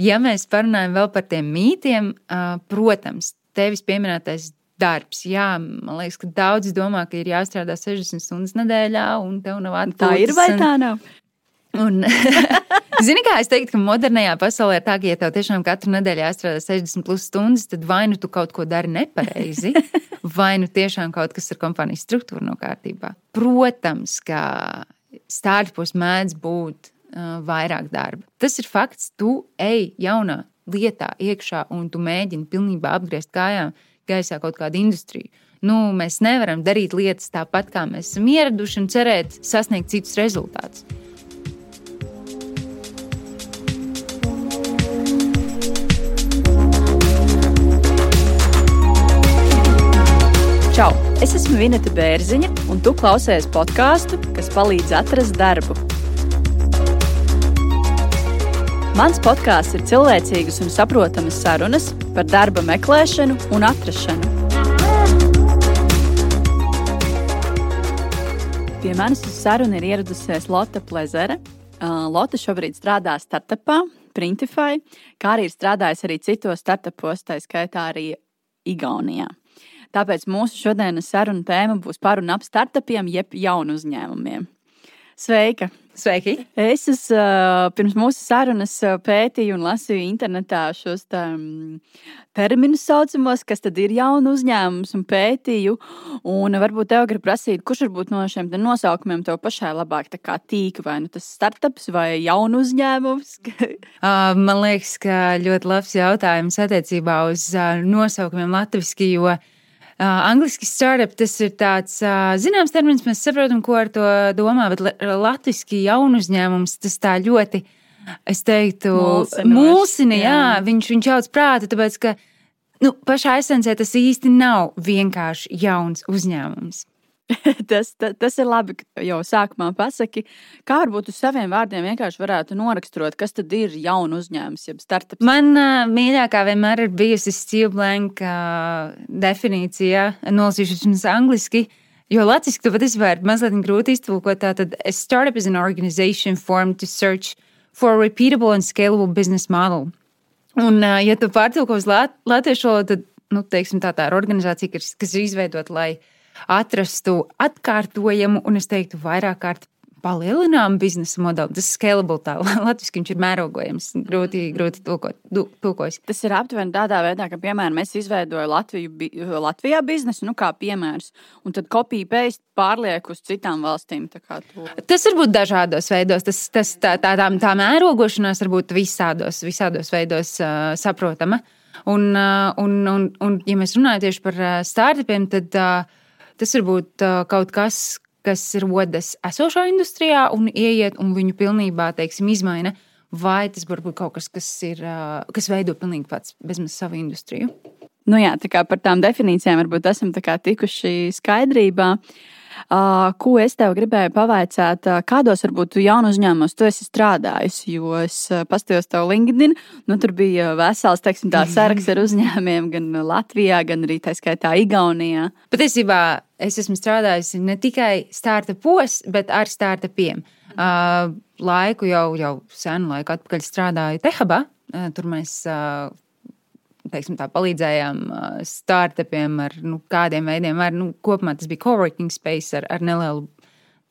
Ja mēs parunājam vēl par tiem mītiem, protams, tevis pieminētais darbs. Jā, man liekas, ka daudzi domā, ka ir jāstrādā 60 stundas nedēļā, un tev nav atpūtas. Tā ir vai tā nav? Un, zini, kā es teiktu, ka modernajā pasaulē ir tā, ka, ja tev tiešām katru nedēļu jāstrādā 60 plus stundas, tad vai nu tu kaut ko dari nepareizi, vai nu tiešām kaut kas ar kompānijas struktūru nav kārtībā. Protams, ka starpus mēdz būt vairāk darba. Tas ir fakts, tu ej jaunā lietā iekšā un tu mēģini pilnībā apgriezt kājām gaisā kaut kādu industriju. Nu, mēs nevaram darīt lietas tāpat, kā mēs esam ieraduši, un cerēt sasniegt citus rezultātus. Čau! Es esmu Vineta Bērziņa, un tu klausies podkāstu, kas palīdz atrast darbu. Mans podkāsts ir cilvēcīgas un saprotamas sarunas par darba meklēšanu un atrašanu. Pie manis uz sarunu ir ieradusies Lotte Plezere. Lotte šobrīd strādā startupā, Printify, kā arī ir strādājusi arī citos startupos, tā skaitā arī Igaunijā. Tāpēc mūsu šodienas saruna tēma būs par un ap startupiem, jeb jaunu uzņēmumiem. Sveika! Sveiki! Es uz, pirms mūsu sarunas pētīju un lasīju internetā šos tā, terminus saucamos, kas tad ir jauna uzņēmums, un pētīju. Un varbūt tev grib prasīt, kurš varbūt no šiem nosaukumiem tev pašai labāk tīk, vai nu tas startups vai jaunu uzņēmums? man liekas, ka ļoti labs jautājums attiecībā uz nosaukumiem latviski, jo angliski startup tas ir tāds zināms termins, mēs saprotam, ko ar to domā, bet latviešu jaunu uzņēmums tas tā ļoti, es teiktu, mūsini, jā. jā, viņš, viņš jauc prātu, tāpēc, ka nu, pašā esencē tas īsti nav vienkārši jauns uzņēmums. tas, tas, tas ir labi, ka jau sākumā pasaki, kā varbūt uz saviem vārdiem vienkārši varētu noraksturot, kas tad ir jauna uzņēmums, jeb startups. Man uh, mīļākā vienmēr ir bijusi Steve Blank uh, definīcija, nolasīšu jums angliski. Jo latviešu to patiesībā ir mazliet grūti iztulkot. Tātad, a startup is an organization formed to search for a repeatable and scalable business model. Un, uh, ja tu pārtulko uz lat latviešu valodu, tad, nu, teiksim, tā, tā ir organizācija, kas, kas ir izveidota, lai uh, atrastu atkārtojamu un es teiktu vairāk kārt palielinām biznesa modeli. Tas scalable, tā latviešu viņš ir mērogojams. Grūti, grūti tulkot, tulkojas. Tas ir aptuveni tādā veidā, ka, piemēram, es izveidoju Latviju, Latvijā biznesu, nu, kā piemērs, un tad kopiju paste pārlieku uz citām valstīm. Tas var būt dažādos veidos. Tas, tas, tā, tā, tā, tā mērogošanās var būt visādos, visādos veidos uh, saprotama. Un, uh, un, un, un, ja mēs runājam tieši par uh, startupiem, tad uh, Tas var būt kaut kas, kas rodas esošā industrijā un ieiet un viņu pilnībā teiksim, izmaina. Vai tas var būt kaut kas, kas, ir, kas veido pilnīgi pats bezmaz savu industriju? Nu jā, tā kā par tām definīcijām varbūt esam tikuši skaidrībā. Uh, Ko es tev gribēju pavaicāt, kādos varbūt jaunu uzņēmumos tu esi strādājis? Jo es paskatījos tev LinkedIn, nu tur bija vesels, teiksim, saraksts ar uzņēmumiem gan Latvijā, gan arī tā skaitā Igaunijā. Patiesībā es esmu strādājis ne tikai startupos, bet ar startupiem. Uh, laiku jau, jau senu laiku atpakaļ strādāju Tehabā. Uh, tur mēs uh, teiksim, tā, palīdzējām startupiem ar nu, kādiem veidiem. Ar, nu, kopumā tas bija coworking space ar, ar nelielu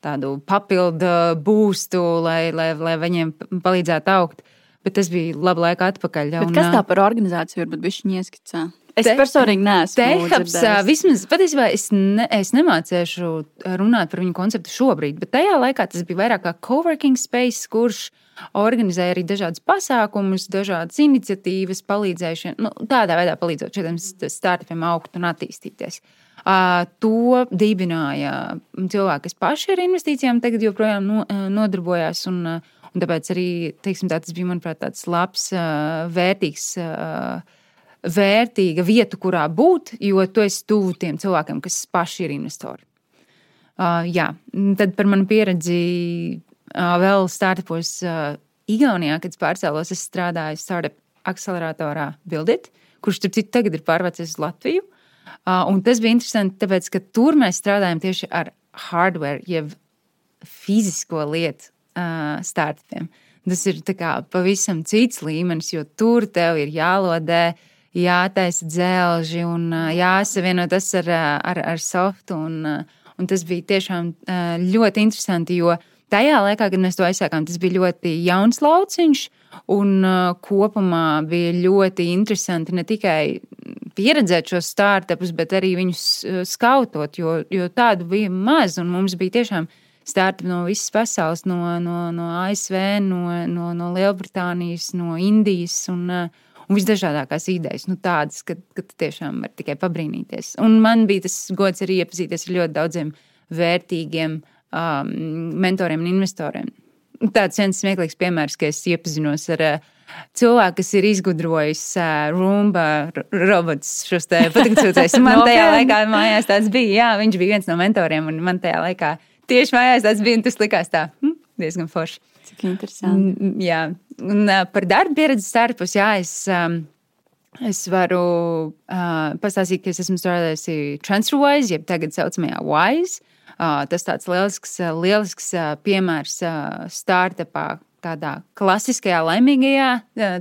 tādu papildu būstu, lai, lai, lai viņiem palīdzētu augt. Bet tas bija labi laika atpakaļ. Un, kas tā par organizāciju varbūt bija ieskicā? Es te, personīgi neesmu. Tehaps, vismaz patiesībā es, ne, es nemācīšu runāt par viņu konceptu šobrīd, bet tajā laikā tas bija vairāk kā coworking space, kurš organizēja arī dažādas pasākumus, dažādas iniciatīvas, palīdzēja nu, tādā veidā palīdzot šiem startupiem augt un attīstīties. Uh, to dibināja cilvēki, kas paši ar investīcijām tagad joprojām no, nodarbojās. Un, un tāpēc arī teiksim, tā, tas bija, manuprāt, tāds labs, uh, vērtīgs. Uh, vērtīga vieta, kurā būt, jo tu esi tuvu tiem cilvēkiem, kas paši ir investori. Uh, jā, tad par manu pieredzi uh, vēl startupos uh, Igaunijā, kad pārcēlos, es strādāju startup akceleratorā Buildit, kurš tur citu tagad ir pārvācies uz Latviju. Uh, un tas bija interesanti, tāpēc, ka tur mēs strādājam tieši ar hardware, jeb fizisko lietu uh, startupiem. Tas ir pavisam cits līmenis, jo tur tev ir jālodē, jātaisa dzelži un jāsavieno tas ar, ar, ar softu. Un, un tas bija tiešām ļoti interesanti, jo tajā laikā, kad mēs to aizsākām, tas bija ļoti jauns lauciņš. Un uh, kopumā bija ļoti interesanti ne tikai pieredzēt šos startupus, bet arī viņus skautot, jo, jo tādu bija maz. Mums bija tiešām startupi no visas pasaules, no, no, no ASV, no, no, no Lielbritānijas, no Indijas. Un, un visdažādākās idejas, nu, tādas, ka, ka tiešām var tikai pabrīnīties. Un man bija tas gods arī iepazīties ar ļoti daudziem vērtīgiem um, mentoriem un investoriem. Tāds viens smieklīgs piemērs, ka es iepazinos ar uh, cilvēku, kas ir izgudrojis uh, rumba robotus, šos te patīkamos. Man tajā laikā mājās tāds bija. Jā, viņš bija viens no mentoriem, un man tajā laikā tieši mājās tāds bija, un tas likās tā hm, diezgan forši. Cik interesanti. Jā, un uh, par darba pieredzi starpus, jā, es. Um, Es varu uh, pastāstīt, ka es esmu strādājusi TransferWise, jeb tagad saucamajā WISE. Uh, tas tāds lielisks, lielisks uh, piemērs uh, startupā, tādā klasiskajā, laimīgajā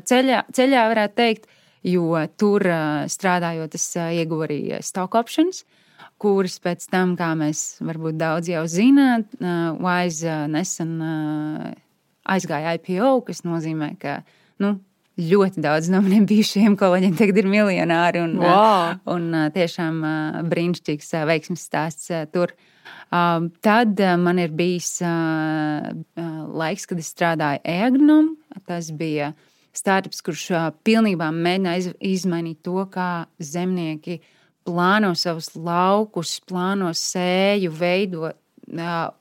ceļā, ceļā varētu teikt, jo tur strādājot, es ieguvu arī stock options. Kuras pēc tam, kā mēs varbūt daudz jau zinām, Wise nesen aizgāja IPO, kas nozīmē, ka nu, ļoti daudz no maniem bijušajiem kolēģiem tagad ir miljonāri. Un, wow. un tiešām brīnišķīgs veiksmes stāsts tur. Um, tad uh, man ir bijis uh, uh, laiks, kad es strādāju e-agronām. Tas bija startups, kurš pilnībā mēģināja izmainīt to, kā zemnieki plāno savus laukus, plāno sēju, veido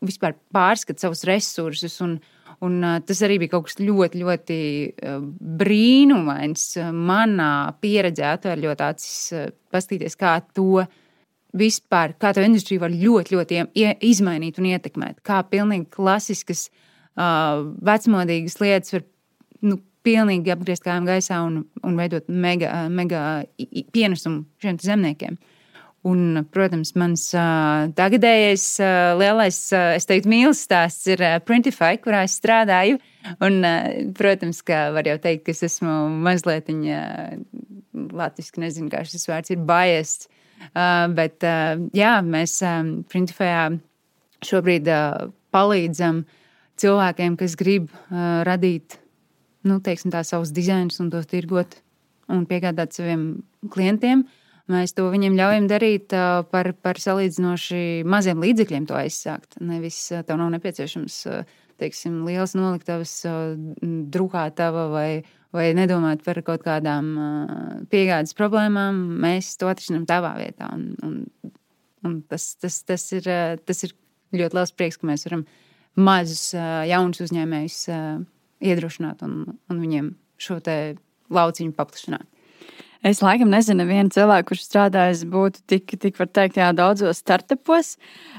vispār pārskat savus resursus. Un, un tas arī bija kaut kas ļoti, ļoti brīnumains. Manā pieredzē atvērt ļoti acis, paskatīties, kā to vispār, kā to industriju var ļoti, ļoti izmainīt un ietekmēt. Kā pilnīgi klasiskas, uh, vecmodīgas lietas var nu, pilnīgi apgriezt kājām gaisā un, un veidot mega, mega pienesumu šiem zemniekiem. Un, protams, mans uh, tagadējais uh, lielais, uh, es teiktu, mīlestības stāsts ir uh, Printify, kurā es strādāju. Un, uh, protams, ka var jau teikt, ka es esmu mazliet, uh, latviešu nezinu, kā šis vārds ir biased. Uh, bet uh, jā, mēs Printifējā šobrīd uh, palīdzam cilvēkiem, kas grib uh, radīt nu, teiksim, tā, savus dizainus un tos tirgot un piegādāt saviem klientiem. Mēs to viņiem ļaujam darīt par, par salīdzinoši maziem līdzekļiem, to aizsākt. Nevis tev nav nepieciešams teiksim, liels noliktavas, drukātava vai, vai nedomāt par kaut kādām piegādes problēmām, mēs to atrisinām tavā vietā. Un, un, un tas, tas, tas, ir, tas ir ļoti liels prieks, ka mēs varam mazus jaunus uzņēmējus iedrošināt un, un viņiem šo lauciņu paplašināt. Es laikam nezinu, vienu cilvēku, kurš strādājis, būtu tik, tik var teikt, jā, daudzos startupos.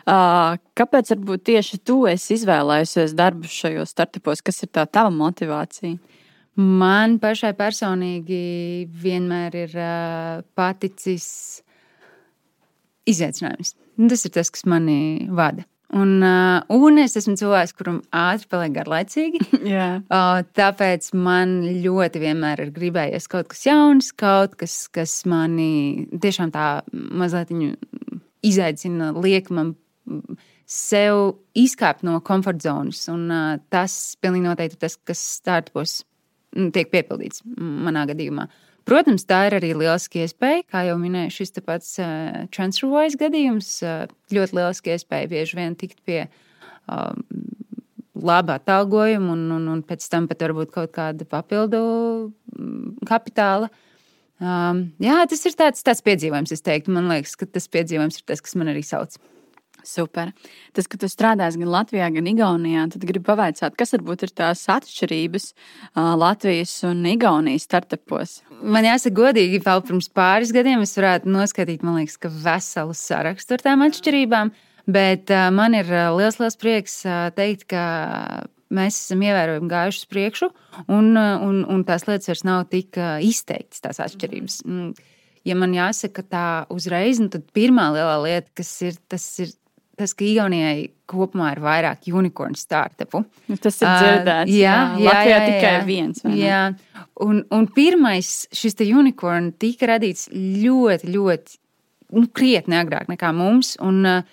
Kāpēc varbūt tieši tu esi izvēlējusies darbu šajos startupos? Kas ir tā tava motivācija? Man pašai personīgi vienmēr ir paticis izaicinājums. Tas ir tas, kas mani vada. Un, uh, un es esmu cilvēks, kuram ātri paliek garlaicīgi. Yeah. Uh, tāpēc man ļoti vienmēr ir gribējies kaut kas jauns, kaut kas, kas mani tiešām tā mazliet izaicina, liek man sev izkāpt no komforta zonas. Un uh, tas pilnīgi noteikti tas, kas startupos tiek piepildīts manā gadījumā. Protams, tā ir arī lieliska iespēja, kā jau minēju, šis pats uh, TransferWise gadījums. Uh, ļoti lieliska iespēja bieži vien tikt pie uh, laba atalgojuma un, un, un pēc tam pat varbūt kaut kāda papildu kapitāla. Um, jā, tas ir tāds, tāds piedzīvojums, es teiktu. Man liekas, ka tas piedzīvojums ir tas, kas man arī sauc. Super. Tas, ka tu strādāsi gan Latvijā, gan Igaunijā, tad gribu pavaicāt, kas varbūt ir tās atšķirības uh, Latvijas un Igaunijas startupos. Man jāsaka, godīgi, vēl pirms pāris gadiem es varētu noskatīt, man liekas, ka veselu sarakstu ar tām atšķirībām, bet uh, man ir liels, liels prieks uh, teikt, ka mēs esam ievērojami gājuši uz priekšu, un, un, un tās lietas vairs nav tik izteiktas, tās atšķirības. Mm. Ja man jāsaka tā uzreiz, nu, tad pirmā lielā lieta, kas ir, tas ir tas, ka Igaunijai kopumā ir vairāk unikornu startupu. Nu, tas ir dzirdēts. Uh, jā, jā, Latvijā jā, jā, tikai jā. viens. Jā, un, un pirmais šis unikorns tika radīts ļoti, ļoti nu, krietni agrāk nekā mums. Un, uh,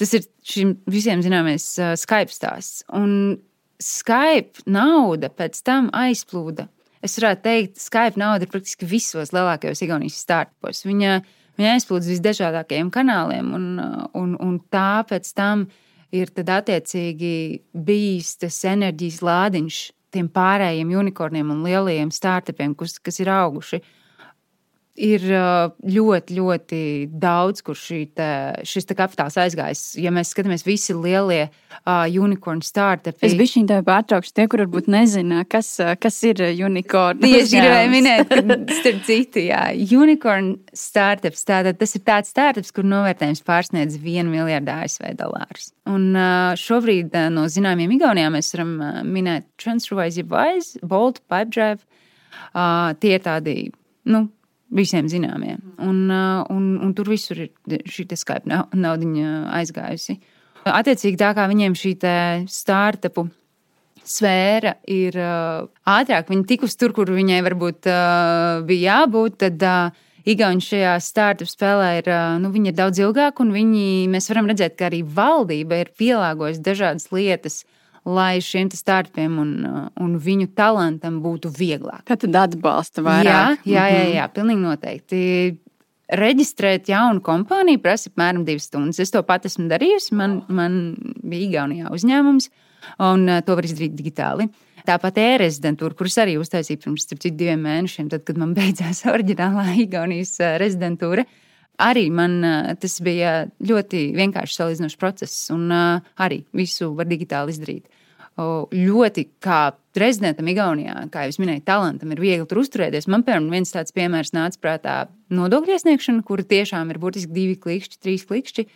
tas ir šim visiem zināmais uh, Skype stāsts. Un Skype nauda pēc tam aizplūda. Es varētu teikt, Skype nauda ir praktiski visos lielākajos Igaunijas startupos. Viņa, viņa aizplūda visdažādākajiem kanāliem, un, un, un tā pēc tam ir attiecīgi bijis tas enerģijas lādiņš tiem pārējiem unikorniem un lielajiem startupiem, kas, kas ir auguši. Uh, ir ļoti, ļoti daudz, kur te, šis te kapitāls aizgājis. Ja mēs skatāmies visi lielie uh, unicorn startupi. Es biju šī tā pārtraukšu tie, kur varbūt nezina, kas, kas ir unicorn. Tieši gribēju minēt, starp citu, jā, unicorn startups, tātad tas ir tāds startups, kur novērtējums pārsniedz 1 miljardu ASV dolārus. Un uh, šobrīd uh, no zināmiem Igaunijā mēs varam uh, minēt TransferWise, Wise, Bolt, Pipedrive. Uh, tie ir tādi, nu, visiem zināmie. Un, uh, un, un tur visur ir šī Skype naudiņa aizgājusi. Attiecīgi, tā kā viņiem šī startupu sfēra ir uh, ātrāk, viņi tikus tur, kur viņai varbūt uh, bija jābūt, tad uh, Igauni šajā startup spēlē ir, nu, ir daudz ilgāk, un viņi, mēs varam redzēt, ka arī valdība ir pielāgojusi dažādas lietas lai šiem startupiem un, un viņu talantam būtu vieglāk. Tad atbalsta vairāk? Jā, jā, jā, mhm. jā pilnīgi noteikti. Reģistrēt jaunu kompāniju prasa apmēram divas stundas. Es to pat esmu darījusi. Man, man bija Igaunijā uzņēmums, un to var izdarīt digitāli. Tāpat e-rezidentūra, kuras arī uztaisīju pirms citu, diviem mēnešiem, tad, kad man beidzās oriģinālā Igaunijas rezidentūra. Arī man tas bija ļoti vienkāršs salīdzinošs process, un arī visu var digitāli izdarīt ļoti kā rezidentam Igaunijā, kā jau minēju, talantam ir viegli tur uzturēties. Man, piemēram, viens tāds piemērs nāca prātā nodokļu iesniegšana, kura tiešām ir burtiski divi klikšķi, trīs klikšķi,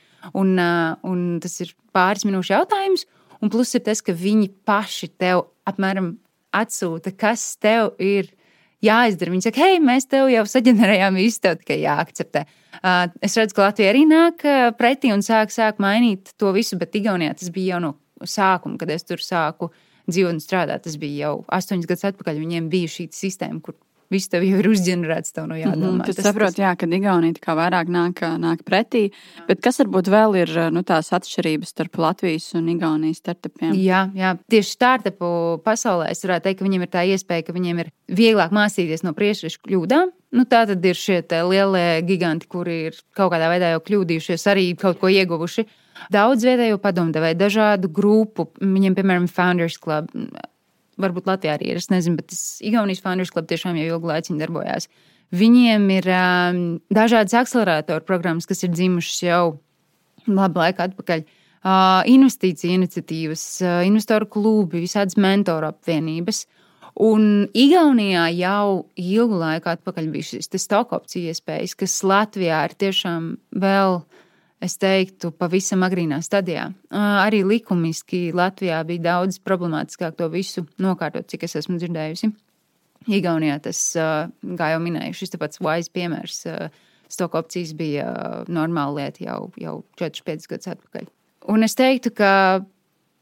un, un tas ir pāris minūšu jautājums. Un plus ir tas, ka viņi paši tev apmēram atsūta, kas tev ir jāizdara. Viņi saka, hei, mēs tev jau saģenerējām visu, tev tikai jāakceptē. Es redzu, ka Latvija arī nāk pretī un sāk, sāk mainīt to visu, bet Igaunijā tas bija jau no sākumu, kad es tur sāku dzīvot un strādāt. Tas bija jau astoņus gadus atpakaļ. Viņiem bija šī sistēma, kur viss tev jau ir uzģenerēts, tev no jādomā. Mm -hmm, tas saprot, tas... jā, ka Igaunija kā vairāk nāk, nāk pretī, bet kas varbūt vēl ir nu, tās atšķirības starp Latvijas un Igaunijas startupiem? Jā, jā, tieši startupu pasaulē es varētu teikt, ka viņiem ir tā iespēja, ka viņiem ir vieglāk mācīties no priekšrešu kļūdām. Nu, tā tad ir šie lielie giganti, kuri ir kaut kādā veidā jau kļūdījušies, arī kaut ko ieguvuši. Daudz vietējo padomdevēju, dažādu grupu, viņiem, piemēram, Founders Club. Varbūt Latvijā arī ir, es nezinu, bet tas Igaunijas Founders Club tiešām jau ilgu laiku darbojās. Viņiem ir um, dažādas akceleratoru programmas, kas ir dzimušas jau labu laiku atpakaļ. Uh, investīcija iniciatīvas, uh, investoru klubi, visādas mentoru apvienības. Un Igaunijā jau ilgu laiku atpakaļ bija šis stock opciju iespējas, kas Latvijā ir tiešām vēl uh, es teiktu, pavisam agrīnā stadijā. Arī likumiski Latvijā bija daudz problemātiskāk to visu nokārtot, cik es esmu dzirdējusi. Igaunijā tas, kā jau minēju, šis pats wise piemērs, stoka opcijas bija normāla lieta jau, jau 4-5 gadus atpakaļ. Un es teiktu, ka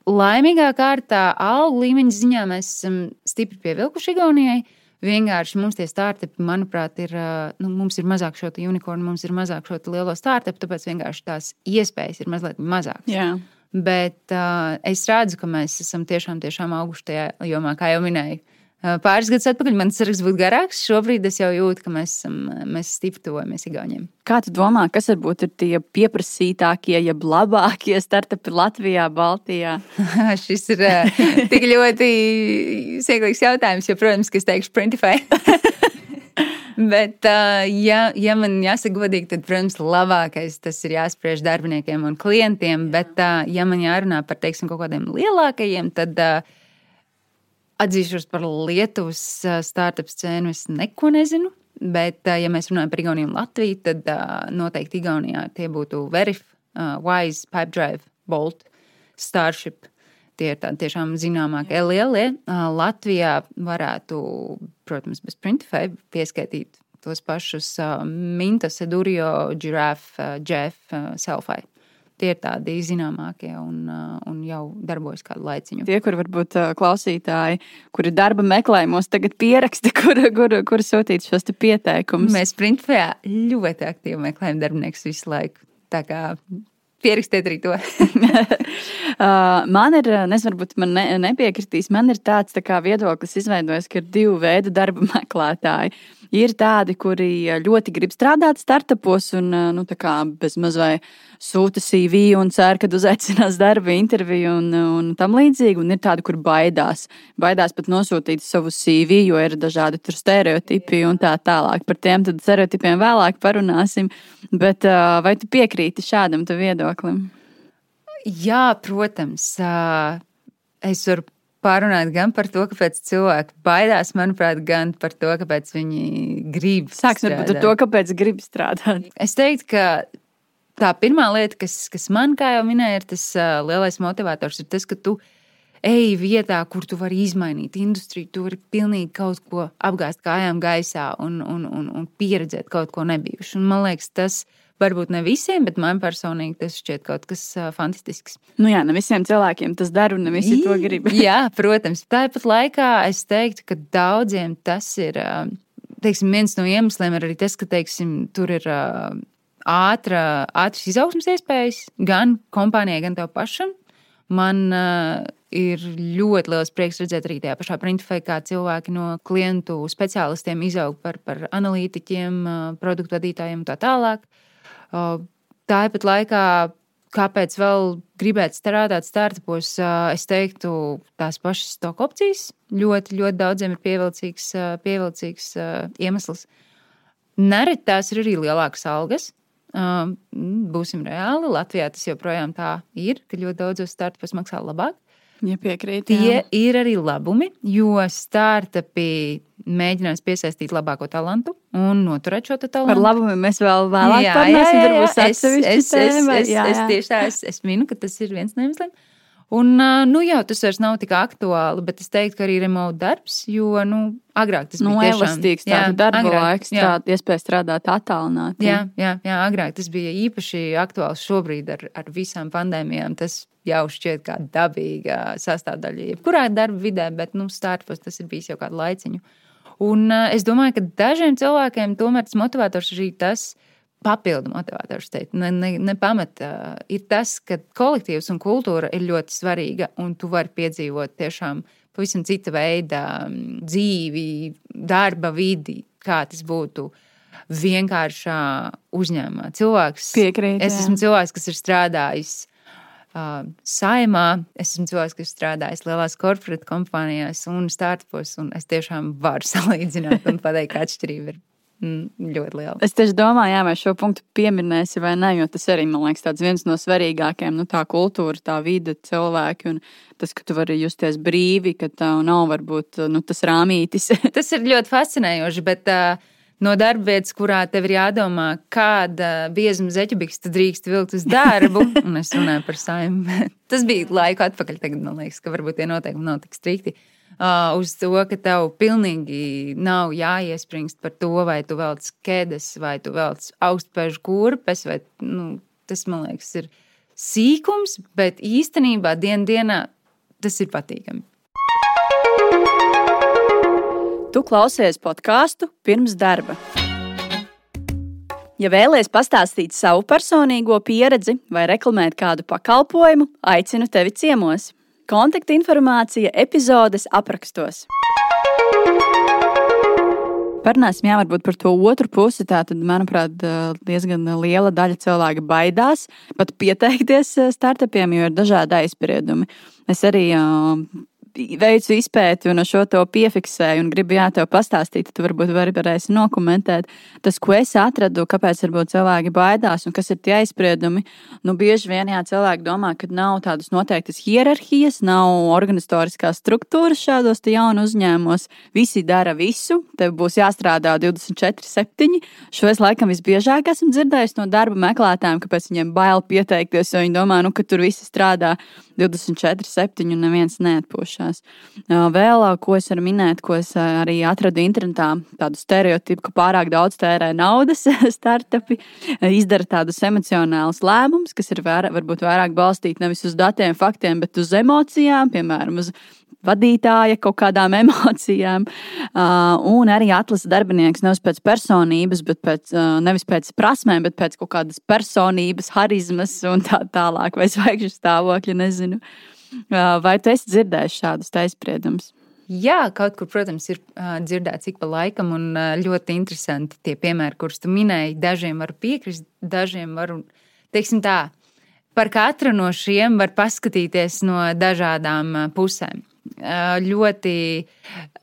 laimīgā kārtā algu līmeņa ziņā mēs esam stipri pievilkuši Igaunijai. Vienkārši mums tie startupi, manuprāt, ir, nu, mums ir mazāk šo unikornu, mums ir mazāk šo lielo startupu, tāpēc vienkārši tās iespējas ir mazliet mazākas. Jā. Bet uh, es redzu, ka mēs esam tiešām, tiešām auguši tajā jomā, kā jau minēju. Pāris gadus atpakaļ man saraksts būtu garāks. Šobrīd es jau jūtu, ka mēs, esam, mēs stipri tuvojamies Igauniem. Kā tu domā, kas varbūt ir tie pieprasītākie, jeb labākie startupi Latvijā, Baltijā? Šis ir tik ļoti sieklīgs jautājums, jo, protams, ka es teikšu Printify. Bet, ja, ja man jāsaka godīgi, tad, protams, labākais tas ir jāspriež darbiniekiem un klientiem. Bet, ja man jārunā par, teiksim, kaut kādiem lielākajiem, tad uh, Atzīšos par Lietuvas startup scēnu, es neko nezinu. Bet, ja mēs runājam par Igauniju un Latviju, tad noteikti Igaunijā tie būtu Verif, Wise, Pipedrive, Bolt, Starship. Tie ir tādi tiešām zināmākie lielie. Latvijā varētu, protams, bez Printify pieskaitīt tos pašus Mintas, Edurio, Giraffe, Jeff, Selfie. Tie ir tādi zināmākie un, un jau darbojas kādu laiciņu. Tie, kur varbūt klausītāji, kuri darba meklējumos tagad pieraksta, kur, kur, kur sūtīt šos pieteikumus. Mēs principā ļoti aktīvi meklējam darbiniekus visu laiku. Tā kā Pierakstiet arī to. Uh, man ir, nezinu, varbūt man ne, nepiekritīs, man ir tāds tā viedoklis izveidojis, ka ir divi veidi darba meklētāji. Ir tādi, kuri ļoti grib strādāt startupos un nu, bez mazliet sūta CV un cer, ka uzaicinās darba interviju un, un tam līdzīgi. Un ir tādi, kur baidās. Baidās pat nosūtīt savu CV, jo ir dažādi stereotipi un tā tālāk. Par tiem stereotipiem vēlāk parunāsim. Bet vai tu piekrīti šādam viedoklim? Jā, protams. Es varu pārunāt gan par to, kāpēc cilvēki baidās, manuprāt, gan par to, kāpēc viņi grib. Sāksim ar to, kāpēc grib strādāt. Es teiktu, ka tā pirmā lieta, kas, kas man, kā jau minēju, ir tas uh, lielais motivators, ir tas, ka tu ej vietā, kur tu vari izmainīt industriju, tu vari pilnīgi kaut ko apgāzt kājām gaisā un, un, un, un pieredzēt kaut ko nebijušu. Un man liekas, tas ir Varbūt ne visiem, bet man personīgi tas šķiet kaut kas fantastisks. Nu jā, ne visiem cilvēkiem tas dara, un ne visi to grib. jā, protams. Tāpat laikā es teiktu, ka daudziem tas ir teiksim, viens no iemesliem, arī tas, ka teiksim, tur ir ātra, ātras izaugsmas iespējas gan kompānijai, gan tev pašam. Man uh, ir ļoti liels prieks redzēt arī tajā pašā printfē, kā cilvēki no klientu speciālistiem izaug par, par analītiķiem, produktu vadītājiem un tā tālāk. Uh, Tāpat laikā, kāpēc vēl gribēt strādāt startupos, es teiktu, tās pašas stoka opcijas ļoti, ļoti daudziem ir pievilcīgs, pievilcīgs iemesls. Nereti tās ir arī lielākas algas. Būsim reāli. Latvijā tas joprojām tā ir, ka ļoti daudzos startupos maksā labāk. Ja piekrīt, Tie jā. ir arī labumi, jo startupi mēģinās piesaistīt labāko talantu un noturēt šo talantu. Par labumiem mēs vēl vēlāk parunāsim. Es, es, es, es, es, es tieši tā, es, es minu, ka tas ir viens no iemesliem. Un, nu, jau tas vairs nav tik aktuāli, bet es teiktu, ka arī remote darbs, jo nu, agrāk tas nu, bija elastīgs, jā, darba agrāk, laiks, strād, iespēja strādāt attālināti. Jā, jā, jā, agrāk tas bija īpaši aktuāls šobrīd ar, ar visām pandēmijām. Tas jau šķiet kā dabīga sastāvdaļa jebkurā darba vidē, bet nu, starpos tas ir bijis jau kādu laiciņu. Un uh, es domāju, ka dažiem cilvēkiem tomēr tas motivators ir tas, papildu motivators teikt, ne, ne, ne pamata, ir tas, ka kolektīvs un kultūra ir ļoti svarīga, un tu vari piedzīvot tiešām pavisam cita veida mm, dzīvi, darba vidi, kā tas būtu vienkāršā uzņēmumā. Cilvēks, Piekrīt, es esmu cilvēks, kas ir strādājis uh, saimā, es esmu cilvēks, kas strādājis lielās korporatīvās kompānijās un startupos, un es tiešām varu salīdzināt un pateikt, ka atšķirība ir Mm, ļoti liela. Es tieši domāju, jā, vai šo punktu pieminēsi vai nē, jo tas arī man liekas viens no svarīgākajiem. Nu, tā kultūra, tā vide, cilvēki un tas, ka tu vari justies brīvi, ka tev nav varbūt nu, tas rāmītis. tas ir ļoti fascinējoši. Bet, uh, No darba vietas, kurā tev ir jādomā, kāda biezuma zeķubīks tu drīkst vilkt uz darbu, un es runāju par saimnu. tas bija laiku atpakaļ. Tagad man liekas, ka varbūt tie noteikumi nav tik strikti. Uh, uz to, ka tev pilnīgi nav jāiespringst par to, vai tu velc kēdes, vai tu velc augstspēžu kurpes. Vai, nu, tas, man liekas, ir sīkums, bet īstenībā dien dienā tas ir patīkami. Tu klausies podkāstu pirms darba. Ja vēlaties pastāstīt savu personīgo pieredzi vai reklamēt kādu pakalpojumu, aicinu tevi ciemos. Kontaktinformācija epizodes aprakstos. Parunāsim jā, par to otru pusi. Tātad, manuprāt, diezgan liela daļa cilvēku baidās pat pieteikties startupiem, jo ir dažādi aizspriedumi. Es arī veicu izpēti un šo to piefiksēju un gribu jā, tev pastāstīt, tad varbūt vari varēsi nokomentēt. Tas, ko es atradu, kāpēc cilvēki baidās un kas ir tie aizspriedumi, nu bieži vien jā, cilvēki domā, ka nav tādas noteiktas hierarhijas, nav organizatoriskās struktūras šādos jaunu uzņēmumos. Visi dara visu, tev būs jāstrādā 24, 7. Šo es laikam visbiežāk esmu dzirdējis no darba meklētājiem, kāpēc viņiem bail pieteikties, jo viņi domā, nu, ka tur visi strādā 24, 7 un neviens neatpūšas attīstījušās. Vēl, ko es varu minēt, ko es arī atradu internetā, tādu stereotipu, ka pārāk daudz tērē naudas startupi, izdara tādus emocionālus lēmumus, kas ir vēr, varbūt vairāk balstīti nevis uz datiem, faktiem, bet uz emocijām, piemēram, uz vadītāja kaut kādām emocijām. Un arī atlasa darbinieks nevis pēc personības, bet pēc, nevis pēc prasmēm, bet pēc kaut kādas personības, harizmas un tā tālāk, vai zvaigžņu stāvokļa. Nezinu. Vai tu esi dzirdējis šādus taispriedumus? Jā, kaut kur, protams, ir dzirdēts ik pa laikam, un ļoti interesanti tie piemēri, kurus tu minēji. Dažiem var piekrist, dažiem var, teiksim tā, par katru no šiem var paskatīties no dažādām pusēm ļoti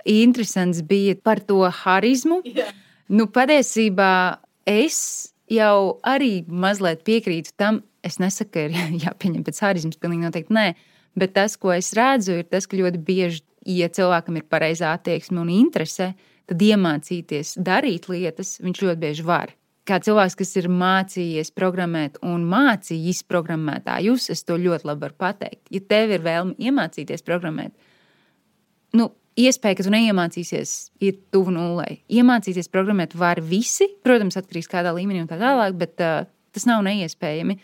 interesants bija par to harizmu. Yeah. Nu, patiesībā es jau arī mazliet piekrītu tam. Es nesaku, ka ir jāpieņem pēc harizmas, pilnīgi noteikti nē. Bet tas, ko es redzu, ir tas, ka ļoti bieži, ja cilvēkam ir pareizā attieksme un interese, tad iemācīties darīt lietas viņš ļoti bieži var kā cilvēks, kas ir mācījies programmēt un mācījis programmētājus, es to ļoti labi varu pateikt. Ja tev ir vēlme iemācīties programmēt, nu, iespēja, ka tu neiemācīsies, ir tuvu nulei. Iemācīties programmēt var visi, protams, atkarīgs kādā līmenī un tā tālāk, bet uh, tas nav neiespējami.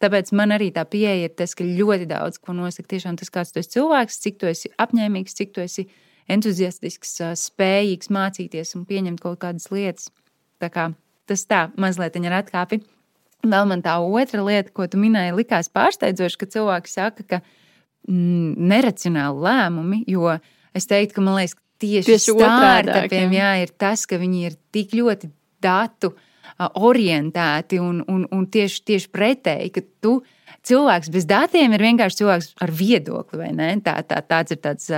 Tāpēc man arī tā pieeja ir tas, ka ļoti daudz ko nosaka tiešām tas, kāds tu esi cilvēks, cik tu esi apņēmīgs, cik tu esi entuziastisks, spējīgs mācīties un pieņemt kaut kādas lietas. Tā kā tas tā mazliet ir atkāpi. Vēl man tā otra lieta, ko tu minēji, likās pārsteidzoši, ka cilvēki saka, ka viņi neracionāli lēmumi, jo es teiktu, ka man liekas, tieši, tieši startupiem jā, ir tas, ka viņi ir tik ļoti datu orientēti un, un, un tieši, tieši pretēji, ka tu cilvēks bez datiem ir vienkārši cilvēks ar viedokli. Tā, tā, tāds ir tāds,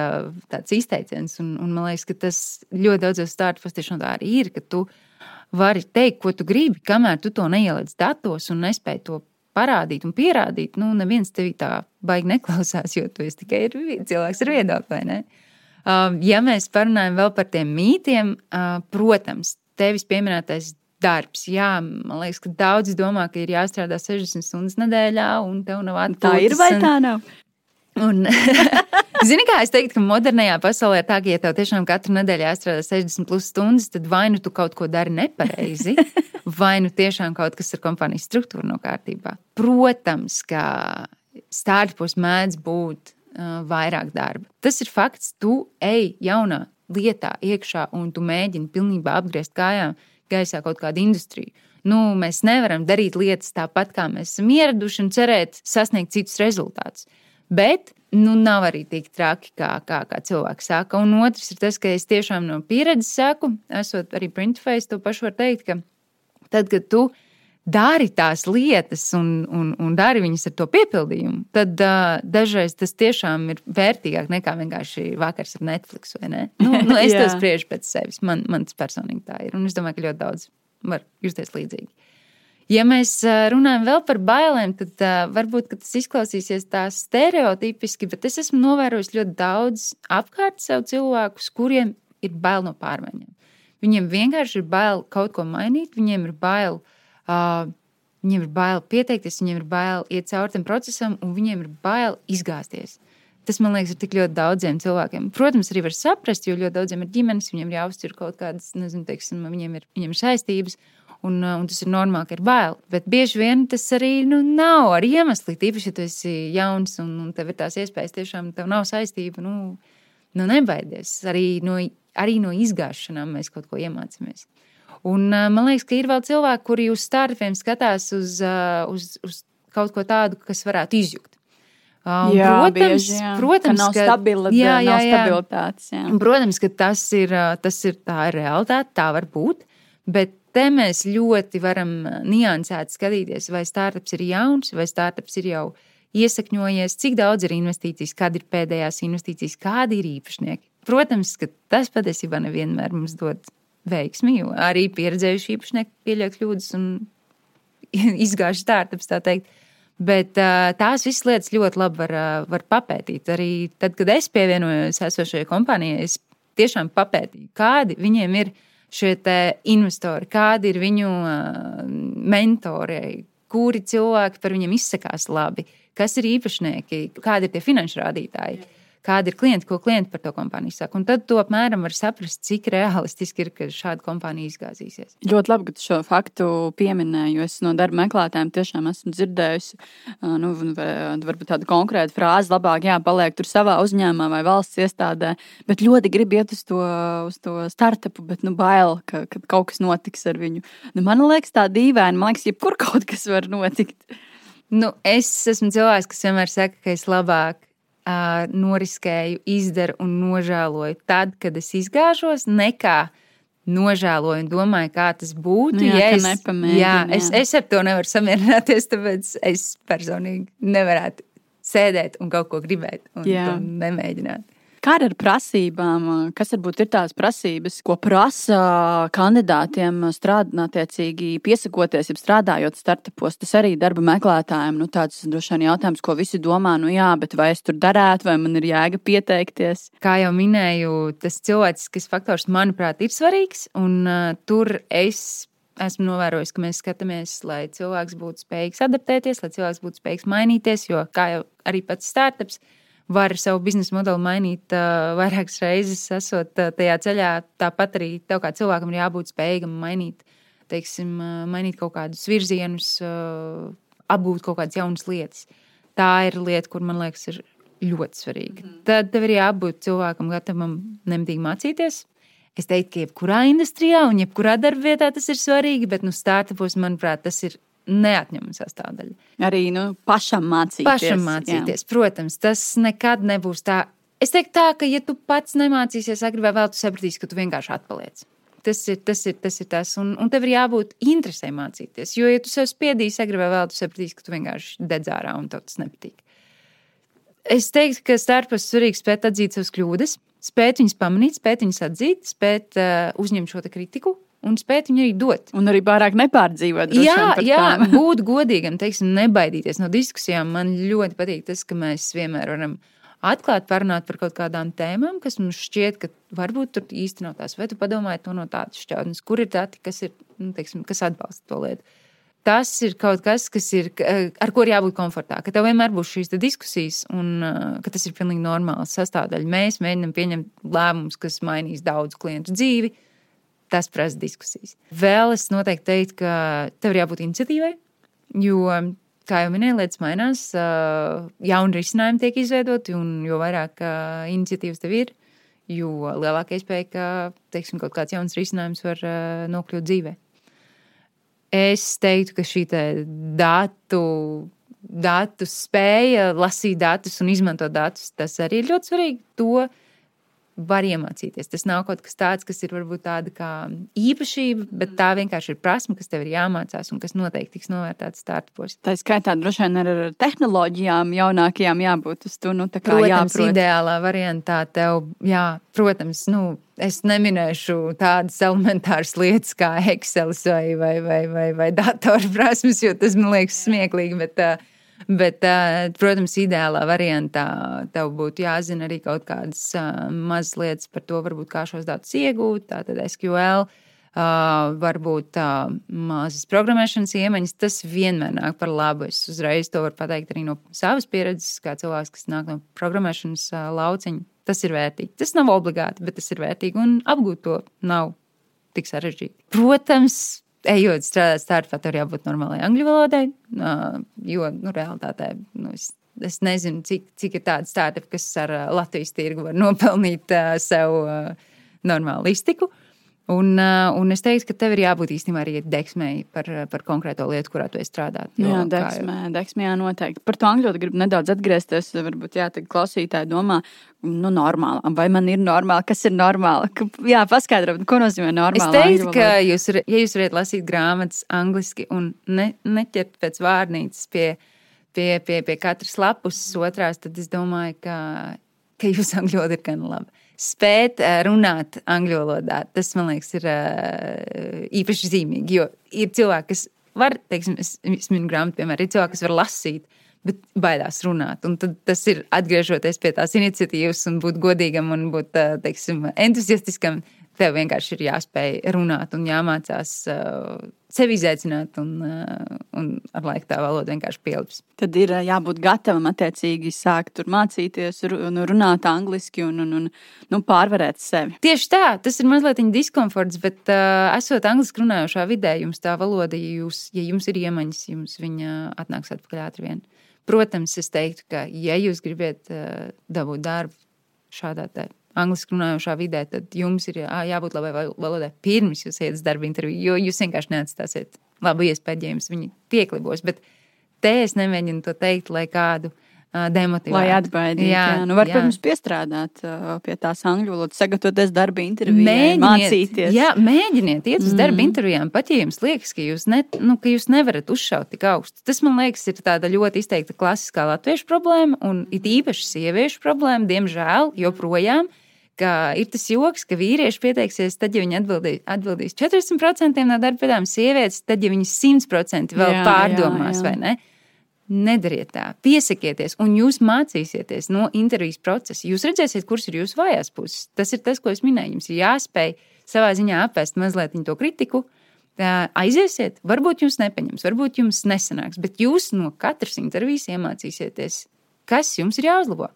tāds izteiciens. Un, un man liekas, ka tas ļoti daudzos startupos tiešām tā arī ir, ka tu vari teikt, ko tu gribi, kamēr tu to neieliec datos un nespēj to parādīt un pierādīt, nu, neviens tevi tā baigi neklausās, jo tu esi tikai cilvēks ar viedokli? Um, ja mēs parunājam vēl par tiem mītiem, uh, protams, tevis pieminētais darbs. Jā, man liekas, ka daudzi domā, ka ir jāstrādā 60 stundas nedēļā, un tev nav atpūtas. Tā ir vai tā nav? Un, Zini, kā es teiktu, ka modernajā pasaulē ir tā, ka, ja tev tiešām katru nedēļu jāstrādā 60 plus stundas, tad vai nu tu kaut ko dari nepareizi, vai nu tiešām kaut kas ar kompānijas struktūru nav kārtībā. Protams, ka starpus mēdz būt uh, vairāk darba. Tas ir fakts, tu ej jaunā lietā iekšā un tu mēģini pilnībā apgriezt kājām gaisā kaut kādu industriju. Nu, mēs nevaram darīt lietas tāpat, kā mēs esam ieraduši, un cerēt sasniegt citus rezultātus. Bet nu, nav arī tik traki, kā, kā, kā cilvēks saka. Un otrs ir tas, ka es tiešām no pieredzes saku, esot arī printface, to pašu var teikt, ka tad, kad tu dari tās lietas un, un, un dari viņas ar to piepildījumu, tad uh, dažreiz tas tiešām ir vērtīgāk nekā vienkārši vakars ar Netflix. Nu, nu, es to spriežu pēc sevis. Man, man tas personīgi tā ir. Un es domāju, ka ļoti daudz var justies līdzīgi. Ja mēs runājam vēl par bailēm, tad uh, varbūt tas izklausīsies tā stereotipiski, bet es esmu novērojis ļoti daudz apkārt sev cilvēkus, kuriem ir bail no pārmaiņām. Viņiem vienkārši ir bail kaut ko mainīt, viņiem ir bail, uh, viņiem ir bail pieteikties, viņiem ir bail iet cauri tam procesam, un viņiem ir bail izgāzties. Tas, man liekas, ir tik ļoti daudziem cilvēkiem. Protams, arī var saprast, jo ļoti daudziem ir ģimenes, viņiem ir jāuztur kaut kādas, nezinu, teiksim, viņiem ir, viņiem ir saistības un, uh, un tas ir normāli, ka ir bail. Bet bieži vien tas arī nu, nav ar iemeslu. Tīpaši, ja tu esi jauns un, un tev ir tās iespējas, tiešām tev nav saistība. Nu, nu nebaidies. Arī no, arī no izgāšanām mēs kaut ko iemācāmies. Un, uh, man liekas, ka ir vēl cilvēki, kuri uz startiem skatās uz, uh, uz, uz kaut ko tādu, kas varētu izjūt. Um, jā, protams, bieži, jā. protams, ka nav, ka, stabila, jā, jā, nav stabilitātes. Jā. Protams, ka tas ir, tas ir tā ir realitāte, tā var būt. Bet te mēs ļoti varam niansēt skatīties, vai startups ir jauns, vai startups ir jau iesakņojies, cik daudz ir investīcijas, kad ir pēdējās investīcijas, kādi ir īpašnieki. Protams, ka tas patiesībā nevienmēr mums dod veiksmi, jo arī pieredzējuši īpašnieki pieļauj kļūdas un izgāž startups, tā teikt. Bet tās visas lietas ļoti labi var, var papētīt. Arī tad, kad es pievienojos esošajai kompānijai, es tiešām papētīju, kādi viņiem ir šie investori, kādi ir viņu mentori, kuri cilvēki par viņiem izsakās labi, kas ir īpašnieki, kādi ir tie finanšu rādītāji. Kādi ir klienti, ko klienti par to kompāniju saka. Un tad to apmēram var saprast, cik realistiski ir, ka šāda kompānija izgāzīsies. Ļoti labi, ka tu šo faktu pieminēji, jo es no darba meklētājiem tiešām esmu dzirdējusi, nu, varbūt tādu konkrētu frāzi, labāk jāpaliek tur savā uzņēmumā vai valsts iestādē, bet ļoti grib iet uz to, uz to startupu, bet nu bail, ka, ka kaut kas notiks ar viņu. Nu, man liekas, tā dīvaini, man liekas, jebkur kaut kas var notikt. Nu, es esmu cilvēks, kas vienmēr saka, ka es labāk uh, noriskēju, izdaru un nožēloju tad, kad es izgāžos, nekā nožēloju un domāju, kā tas būtu. Nu jā, ja es, nepamēģini, jā, jā. es, es ar to nevaru samierināties, tāpēc es personīgi nevarētu sēdēt un kaut ko gribēt un nemēģināt. Kā ar prasībām? Kas varbūt ir tās prasības, ko prasa kandidātiem strādāt, attiecīgi piesakoties, ja strādājot startupos? Tas arī darba meklētājiem nu, tāds droši vien jautājums, ko visi domā, nu jā, bet vai es tur darētu, vai man ir jēga pieteikties? Kā jau minēju, tas cilvēcisks faktors, manuprāt, ir svarīgs. Un, uh, tur es esmu novērojis, ka mēs skatāmies, lai cilvēks būtu spējīgs adaptēties, lai cilvēks būtu spējīgs mainīties. Jo, kā jau arī pats startups, var savu biznesa modeli mainīt uh, vairākas reizes, esot uh, tajā ceļā. Tāpat arī tev kā cilvēkam ir jābūt spējīgam mainīt, teiksim, uh, mainīt kaut kādus virzienus, uh, apgūt kaut kādas jaunas lietas. Tā ir lieta, kur man liekas, ir ļoti svarīga. Mm. Tad tev ir jābūt cilvēkam, gatavam nemitīgi mācīties. Es teiktu, ka jebkurā industrijā un jebkurā darbvietā tas ir svarīgi, bet nu, startupos, manuprāt, tas ir neatņemama sastāvdaļa. Arī nu, pašam mācīties. Pašam mācīties, jā. protams, tas nekad nebūs tā. Es teiktu, tā, ka, ja tu pats nemācīsies, agri vai vēl, tu sapratīsi, ka tu vienkārši atpaliec. Tas ir tas, ir, tas, ir tas. Un, un tev ir jābūt interesē mācīties. Jo, ja tu sev spiedīsi, agri vai vēl, tu sapratīsi, ka tu vienkārši dedz ārā un tev tas nepatīk. Es teiktu, ka starpus svarīgi spēt atzīt savas kļūdas, spēt viņas pamanīt, spēt viņas atzīt, spēt uh, uzņemt šo kritiku un spēt viņu arī dot. Un arī pārāk nepārdzīvot. Jā, jā būt godīgam, teiksim, nebaidīties no diskusijām. Man ļoti patīk tas, ka mēs vienmēr varam atklāt, parunāt par kaut kādām tēmām, kas mums šķiet, ka varbūt tur īsti nav tās. Vai tu padomāji to no tādas šķautnes, kur ir dati, kas, ir, nu, teiksim, kas atbalsta to lietu. Tas ir kaut kas, kas ir, ar ko ir jābūt komfortā. Ka tev vienmēr būs šīs diskusijas, un ka tas ir pilnīgi normāls sastāvdaļa. Mēs mēģinām pieņemt lēmumus, kas mainīs daudzu klientu dzīvi. Tas prasa diskusijas. Vēl es noteikti teiktu, ka tev ir jābūt iniciatīvai, jo, kā jau minēju, lietas mainās, jauni risinājumi tiek izveidoti, un jo vairāk iniciatīvas tev ir, jo lielāka iespēja, ka teiksim, kaut kāds jauns risinājums var nokļūt dzīvē. Es teiktu, ka šī datu, datu spēja lasīt datus un izmantot datus, tas arī ir ļoti svarīgi. To var iemācīties. Tas nav kaut kas tāds, kas ir varbūt tāda kā īpašība, bet tā vienkārši ir prasme, kas tev ir jāmācās un kas noteikti tiks novērtēta startupos. Tā skaitā droši vien ar tehnoloģijām jaunākajām jābūt uz to. Nu, tā kā Protams, jāprot. ideālā variantā tev, jā, protams, nu, es neminēšu tādas elementāras lietas kā Excel vai, vai, vai, vai, vai datorprasmes, jo tas man liekas smieklīgi. Bet, uh, Bet, uh, protams, ideālā variantā tev būtu jāzina arī kaut kādas uh, mazas lietas par to, varbūt, kā šos datus iegūt. Tātad SQL, uh, varbūt mazas programmēšanas iemaņas. Tas vienmēr nāk par labu. Es uzreiz to varu pateikt arī no savas pieredzes, kā cilvēks, kas nāk no programmēšanas lauciņa. Tas ir vērtīgi. Tas nav obligāti, bet tas ir vērtīgi un apgūt to nav tik sarežģīti. Protams, ejot strādāt startupā, tur jābūt normālai angļu valodai, jo nu, realitātē nu, es, es nezinu, cik, cik ir tāda startup, kas ar Latvijas tirgu var nopelnīt sev normālu iztiku. Un, ā, un es teiktu, ka tev ir jābūt īstenībā arī deksmei par, par konkrēto lietu, kurā tu esi strādājis. Jā, deksmē, deksmē, jā, noteikti. Par to angļu valodu gribu nedaudz atgriezties. Varbūt, jā, tad klausītāji domā, nu, normāli. Vai man ir normāli, kas ir normāli? Jā, paskaidrot, ko nozīmē Es normāli. teiktu, ka jūs, ja jūs varat lasīt grāmatas angliski un ne, neķert pēc vārnīcas pie, pie, pie, pie katras lapus otrās, tad es domāju, ka, ka jūsu angļu valoda ir gan laba. Spēt eh, runāt angļu valodā, tas man liekas, ir eh, īpaši zīmīgi. Jo ir cilvēki, kas var, teiksim, es, es minu grāmatu, piemēram, ir cilvēki, kas var lasīt. Bet baidās runāt. Un tas ir atgriežoties pie tās iniciatīvas un būt godīgam un būt eh, teiksim, entuziastiskam. Tev vienkārši ir jāspēj runāt un jāmācās uh, sevi izaicināt, un, uh, un ar laiku tā valoda vienkārši pielips. Tad ir uh, jābūt gatavam attiecīgi sākt tur mācīties, un runāt angliski un, un, un nu, pārvarēt sevi. Tieši tā, tas ir mazliet diskomforts, bet uh, esot angliski runājošā vidē, jums tā valoda, ja, jūs, ja jums ir iemaņas, jums viņa atnāks atpakaļ ātri vien. Protams, es teiktu, ka, ja jūs gribat uh, dabūt darbu šādā tādā angļuiski runājošā vidē, tad jums ir jā, jābūt labai valodai pirms jūs uz darba interviju, jo jūs vienkārši neatstāsiet labu iespēju, ja jums viņi pieklibos. Bet te es nemēģinu to teikt, lai kādu demotivētu. Lai atbaidītu. Jā, jā. Nu var, jā. protams, piestrādāt pie tās angļu valodas, sagatavoties darba intervijai, mācīties. Jā, mēģiniet iet uz darba mm. intervijām, pat ja jums liekas, ka jūs, ne, nu, ka jūs nevarat uzšaut tik augstu. Tas, man liekas, ir tāda ļoti izteikta klasiskā latviešu problēma, un it īpaši sieviešu problēma, diemžēl, joprojām ka ir tas joks, ka vīrieši pieteiksies, tad, ja viņi atbildīs, atbildīs 40% no darba vietām, sievietes, tad, ja viņi 100% vēl jā, pārdomās, jā, jā. vai ne? Nedariet tā, piesakieties, un jūs mācīsieties no intervijas procesa. Jūs redzēsiet, kuras ir jūsu vājās puses. Tas ir tas, ko es minēju. Jums ir jāspēj savā ziņā apvest mazliet to kritiku. Aiziesiet, varbūt jums nepaņems, varbūt jums nesanāks, bet jūs no katras intervijas iemācīsieties, kas jums ir jāuzlabo.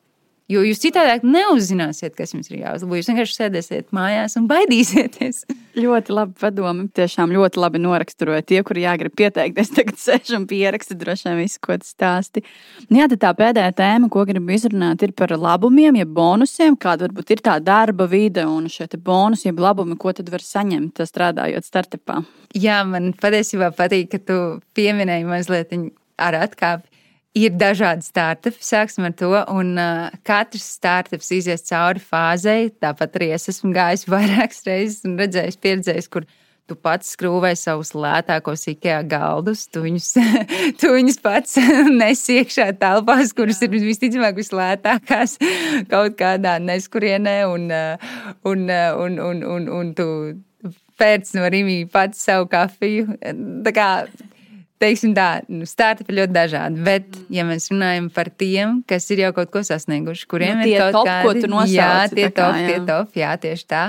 Jo jūs citādi neuzzināsiet, kas jums ir jāuzlabo. Jūs vienkārši sēdēsiet mājās un baidīsieties. ļoti labi padomi. Tiešām ļoti labi noraksturoja tie, kuri jāgrib pieteikties. Tagad sēž un pieraksta droši vien visu, ko tas stāsti. Nu jā, tā pēdējā tēma, ko gribu izrunāt, ir par labumiem, jeb bonusiem. Kāda varbūt ir tā darba vide un šie bonusi, jeb labumi, ko tad var saņemt strādājot startupā. Jā, man patiesībā patīk, ka tu pieminēji mazliet ar atkāpi ir dažādi startupi, sāksim ar to. Un uh, katrs startups izies cauri fāzei. Tāpat arī es esmu gājis vairākas reizes un redzējis, pieredzējis, kur tu pats skrūvē savus lētākos IKEA galdus. Tu viņus, tu viņus pats nesi iekšā telpās, kuras ir visticamāk vislētākās kaut kādā neskurienē. Un, un, un, un, un, un tu pēc no rīmī pats savu kafiju. Tā kā teiksim tā, nu, startupi ir ļoti dažādi. Bet, mm. ja mēs runājam par tiem, kas ir jau kaut ko sasnieguši, kuriem nu, ir kaut top, kādi, ko nosauci, jā, tie top, kā, jā. tie top, jā, tieši tā,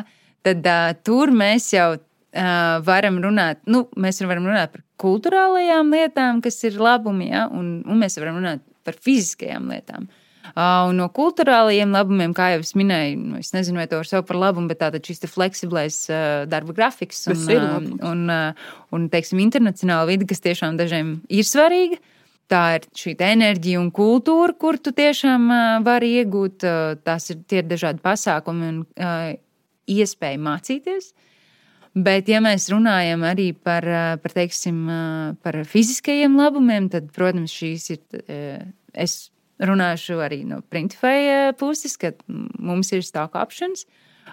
tad uh, tur mēs jau uh, varam runāt, nu, mēs varam runāt par kultūrālajām lietām, kas ir labumi, ja, un, un mēs varam runāt par fiziskajām lietām. Uh, Un no kultūrālajiem labumiem, kā jau es minēju, nu, es nezinu, vai to var saukt par labumu, bet tātad šis fleksiblais darba grafiks un, un, un, un teiksim, internacionāla vide, kas tiešām dažiem ir svarīga. Tā ir šī enerģija un kultūra, kur tu tiešām vari iegūt. Tās ir tie ir dažādi pasākumi un iespēja mācīties. Bet, ja mēs runājam arī par, par, teiksim, par fiziskajiem labumiem, tad, protams, šīs ir. Es runāšu arī no Printify eh, puses, ka mums ir stock options.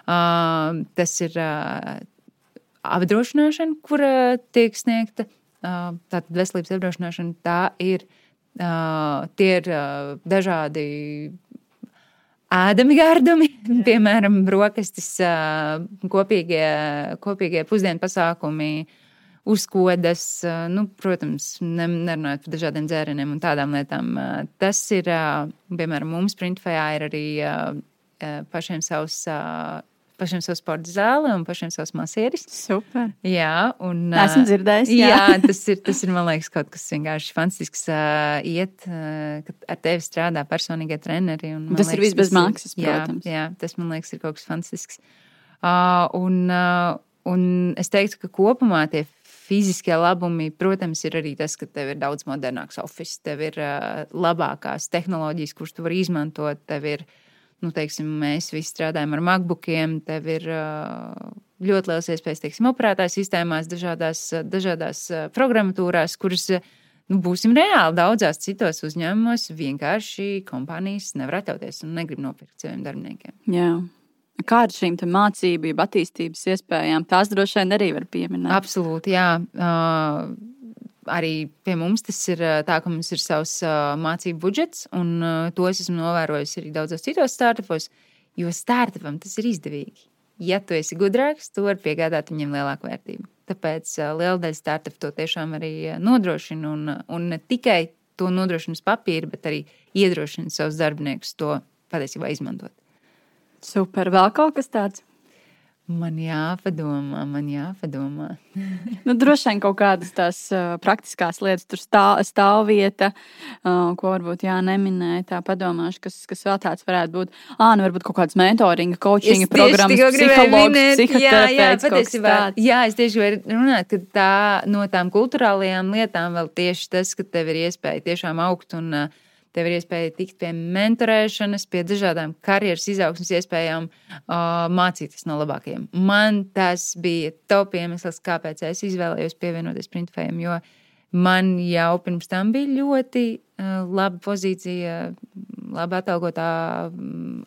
Uh, tas ir uh, apdrošināšana, kura tiek sniegta. Uh, tātad veselības apdrošināšana tā ir. Uh, tie ir uh, dažādi ēdami gardumi, piemēram, brokastis, kopīgie, kopīgie pusdienu pasākumi, uzkodas, nu, protams, nerunājot par dažādiem dzērieniem un tādām lietām. Tas ir, piemēram, mums Printfajā ir arī pašiem savs. Pašiem savu sporta zāli un pašiem savs masieris. Super. Jā, un. Esmu dzirdējis. Jā, jā tas, ir, tas ir, man liekas, kaut kas vienkārši fantastisks. Uh, iet, uh, kad ar tevi strādā personīgie treneri. Un, tas liekas, ir viss bez maksas, protams. Jā, jā, tas man liekas, ir kaut kas fantastisks. Uh, un, uh, un es teiktu, ka kopumā tie fiziskie labumi, protams, ir arī tas, ka tev ir daudz modernāks oficiāls, tev ir uh, labākās tehnoloģijas, kuras tu vari izmantot. Tev ir, nu, teiksim, mēs visi strādājam ar MacBookiem, tev ir uh, ļoti liels iespējas, teiksim, operētāju sistēmās, dažādās, dažādās programmatūrās, kuras. Nu, būsim reāli daudzās citos uzņēmumos. Vienkārši kompānijas nevar atļauties un negrib nopirkt saviem darbiniekiem. Jā. Kā ar šīm mācību, attīstības iespējām, tās droši vien arī var pieminēt. Absolūti, jā. Uh, arī pie mums tas ir tā, ka mums ir savs uh, mācību budžets, un uh, to es esmu novērojis arī daudzos citos startupos, jo startupam tas ir izdevīgi. Ja tu esi gudrāks, tu vari piegādāt viņam lielāku vērtību. Tāpēc uh, liela daļa startupu to tiešām arī nodrošina, un, un ne tikai to nodrošina uz papīra, bet arī iedrošina savus darbiniekus to patiesībā izmantot. Super. Vēl kaut kas tāds? Man jāpadomā, man jāpadomā. nu, droši vien kaut kādas tās uh, praktiskās lietas, tur stāv, stāvvieta, uh, ko varbūt jā, neminēja. Tā padomāšu, kas, kas vēl tāds varētu būt. Ah, nu, varbūt kaut kāds mentoringa, coachinga programmas, psihologs, psihoterapeits. Jā, jā, patiesībā. Jā, es tieši gribēju runāt, ka tā no tām kultūrālajām lietām vēl tieši tas, ka tev ir iespēja tiešām augt un uh, Tev ir iespēja tikt pie mentorēšanas, pie dažādām karjeras izaugsmas iespējām, mācīties no labākajiem. Man tas bija top iemesls, kāpēc es izvēlējos pievienoties Printfējam, jo man jau pirms tam bija ļoti laba pozīcija, labi atalgotā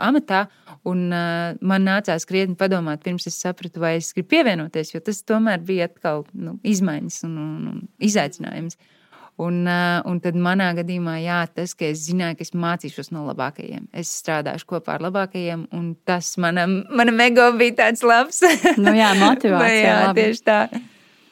amatā, un uh, man nācās krietni padomāt, pirms es sapratu, vai es gribu pievienoties, jo tas tomēr bija atkal nu, izmaiņas un, un, un izaicinājums. Uh, Un, uh, un tad manā gadījumā, jā, tas, ka es zināju, ka es mācīšos no labākajiem. Es strādāšu kopā ar labākajiem, un tas manam, manam ego bija tāds labs. nu, jā, motivācija. jā, labi. tieši tā.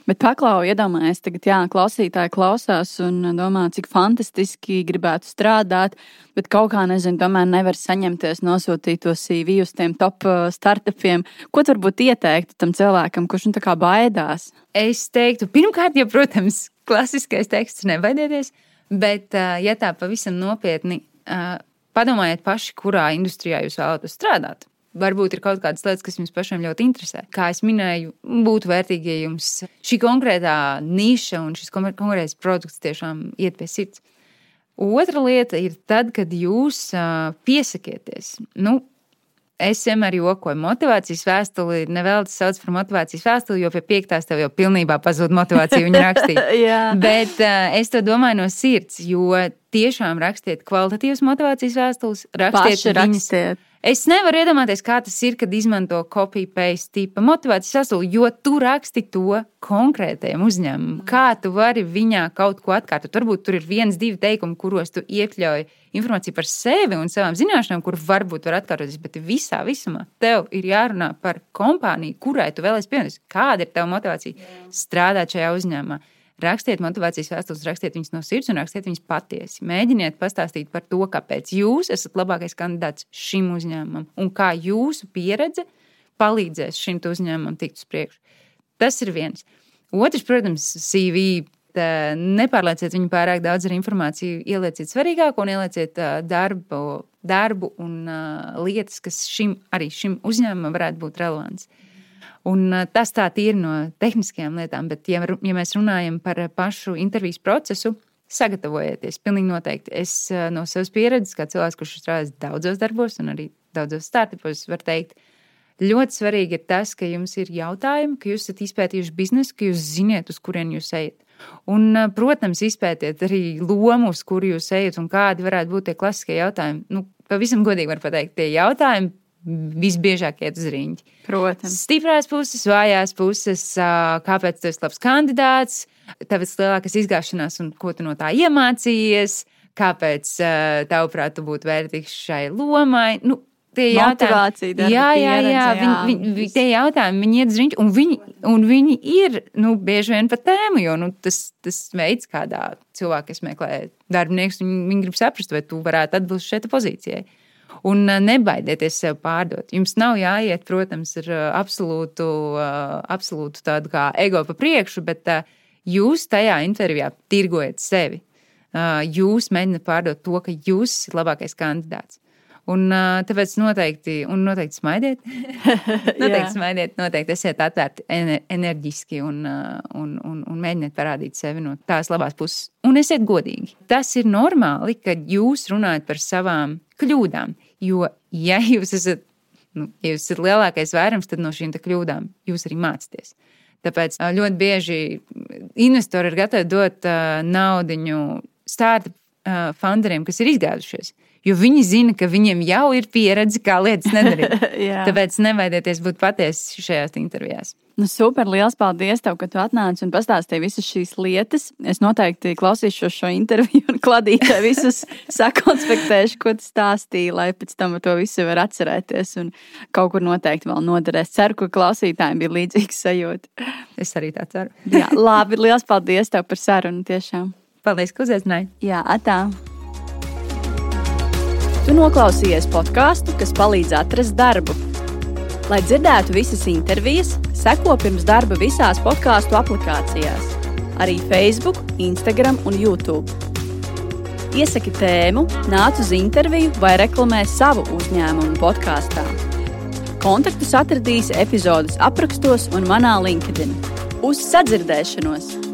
Bet paklau, iedomājieties, tagad, jā, klausītāji klausās un domā, cik fantastiski gribētu strādāt, bet kaut kā, nezinu, tomēr nevar saņemties nosūtīt to CV uz tiem top startupiem. Ko tu varbūt ieteiktu tam cilvēkam, kurš nu tā kā baidās? Es teiktu, pirmkārt, jau, protams, klasiskais teksts, nebaidieties. Bet, ja tā pavisam nopietni, padomājiet paši, kurā industrijā jūs vēlaties strādāt. Varbūt ir kaut kādas lietas, kas jums pašiem ļoti interesē. Kā jau minēju, būtu vērtīgi, ja jums šī konkrētā niša un šis konkrētais produkts tiešām iet pie sirds. Otra lieta ir tad, kad jūs piesakieties. Nu, Es vienmēr jokoju, motivācijas vēstuli nevēlas sauc par motivācijas vēstuli, jo pie piektās tev jau pilnībā pazūd motivācija viņu rakstīt. Bet uh, es to domāju no sirds, jo tiešām rakstiet kvalitatīvas motivācijas vēstules, rakstiet Paši viņas. Rakstiet. Es nevaru iedomāties, kā tas ir, kad izmanto copy-paste tipa motivācijas sastāvdaļu, jo tu raksti to konkrētajam uzņēmumam. Kā tu vari viņā kaut ko atkārtot? Varbūt tur ir viens, divi teikumi, kuros tu iekļauj informāciju par sevi un savām zināšanām, kur varbūt var atkārtoties, bet visā visumā tev ir jārunā par kompāniju, kurai tu vēlēsies pievienoties. Kāda ir tava motivācija strādāt šajā uzņēmumā? Rakstiet motivācijas vēstules, rakstiet viņas no sirds un rakstiet viņas patiesi. Mēģiniet pastāstīt par to, kāpēc jūs esat labākais kandidāts šim uzņēmumam un kā jūsu pieredze palīdzēs šim uzņēmumam tikt uz priekšu. Tas ir viens. Otrs, protams, CV. Nepārlieciet viņu pārāk daudz ar informāciju, ielieciet svarīgāko un ielieciet darbu, darbu un lietas, kas šim, arī šim uzņēmumam varētu būt relevants. Uh, Un tas tā ir no tehniskajām lietām, bet, ja, ja mēs runājam par pašu intervijas procesu, sagatavojieties. Pilnīgi noteikti. Es no savas pieredzes, kā cilvēks, kurš strādājis daudzos darbos un arī daudzos startupos, varu teikt, ļoti svarīgi ir tas, ka jums ir jautājumi, ka jūs esat izpētījuši biznesu, ka jūs ziniet, uz kurien jūs ejat. Un, protams, izpētiet arī lomu, uz kuru jūs ejat un kādi varētu būt tie klasiskie jautājumi. Nu, pavisam godīgi var pateikt, tie jautājumi visbiežāk iet uz rīņķi. Protams. Stiprās puses, vājās puses, kāpēc tu esi labs kandidāts, tāpēc lielākas izgāšanās un ko tu no tā iemācījies, kāpēc tavuprāt tu būtu vērtīgs šai lomai. Nu, tie jautājumi, darba, jā, jā, jā, jā. Viņi, viņi, viņi, tie jautājumi, viņi iet uz rīņķi, un viņi, un viņi ir nu, bieži vien par tēmu, jo nu, tas, tas veids, kādā cilvēks meklē darbinieks, viņi, viņi grib saprast, vai tu varētu atbilst šai pozīcijai. Un nebaidieties sev pārdot. Jums nav jāiet, protams, ar absolūtu, absolūtu tādu kā ego pa priekšu, bet jūs tajā intervijā tirgojat sevi. Jūs mēģināt pārdot to, ka jūs esat labākais kandidāts. Un, tāpēc noteikti, un noteikti smaidiet. noteikti smaidiet, noteikti esiet atvērti enerģiski un, un, un, un mēģiniet parādīt sevi no tās labās puses. Un esiet godīgi. Tas ir normāli, kad jūs runājat par savām kļūdām. Jo, ja jūs esat, nu, ja jūs esat lielākais vairums, tad no šīm kļūdām jūs arī mācāties. Tāpēc ļoti bieži investori ir gatavi dot naudu startup founderiem, kas ir izgājušies jo viņi zina, ka viņiem jau ir pieredze, kā lietas nedarīt. Tāpēc nevaidieties būt patiesi šajās intervijās. Nu, super, liels paldies, tev, ka tu atnāci un pastāstīji visas šīs lietas. Es noteikti klausīšos šo interviju un kladīšu visus sakonspektēšu, ko tu stāstīji, lai pēc tam to visu var atcerēties un kaut kur noteikti vēl noderēs. Ceru, ka klausītājiem bija līdzīgs sajūta. Es arī tā ceru. Jā, labi, liels paldies tev par sarunu tiešām. Paldies, ka uzaicināji. Jā, atā. Tu noklausījies podkāstu, kas palīdz atrast darbu. Lai dzirdētu visas intervijas, seko pirms darba visās podkāstu aplikācijās, arī Facebook, Instagram un YouTube. Iesaki tēmu, nāc uz interviju vai reklamē savu uzņēmumu podkāstā. Kontaktus atradīsi epizodes aprakstos un manā LinkedIn. Uz sadzirdēšanos!